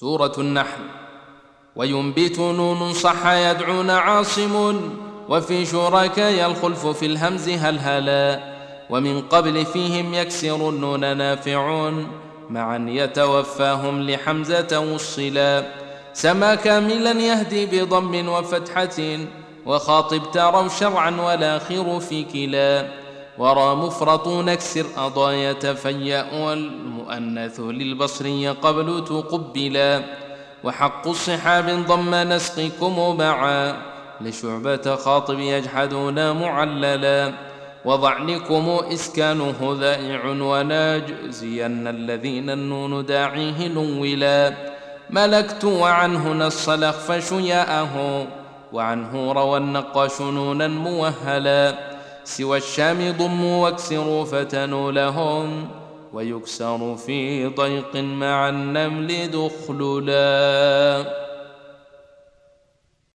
سورة النحل. وينبت نون صح يدعون عاصم وفي شركاء الخلف في الهمز هلهلا ومن قبل فيهم يكسر النون نافعون معا يتوفاهم لحمزة وصلا سما كاملا يهدي بضم وفتحة وخاطب تروا شرعا والآخر في كلا. ورى مفرط نكسر أضايا تفيأ والمؤنث للبصري قبل تقبلا. وحق الصحاب ضم نسقكم معا لشعبة خاطب يجحدون معللا. وضعنكم إسكانه ذائع وناجزين الذين النون داعيه نولا. ملكت وعنه نص لخفش ياءه وعنه روى النقاش نونا موهلا. سوى الشام ضموا واكسروا فتنوا لهم ويكسر في ضيق مع النمل دخللا.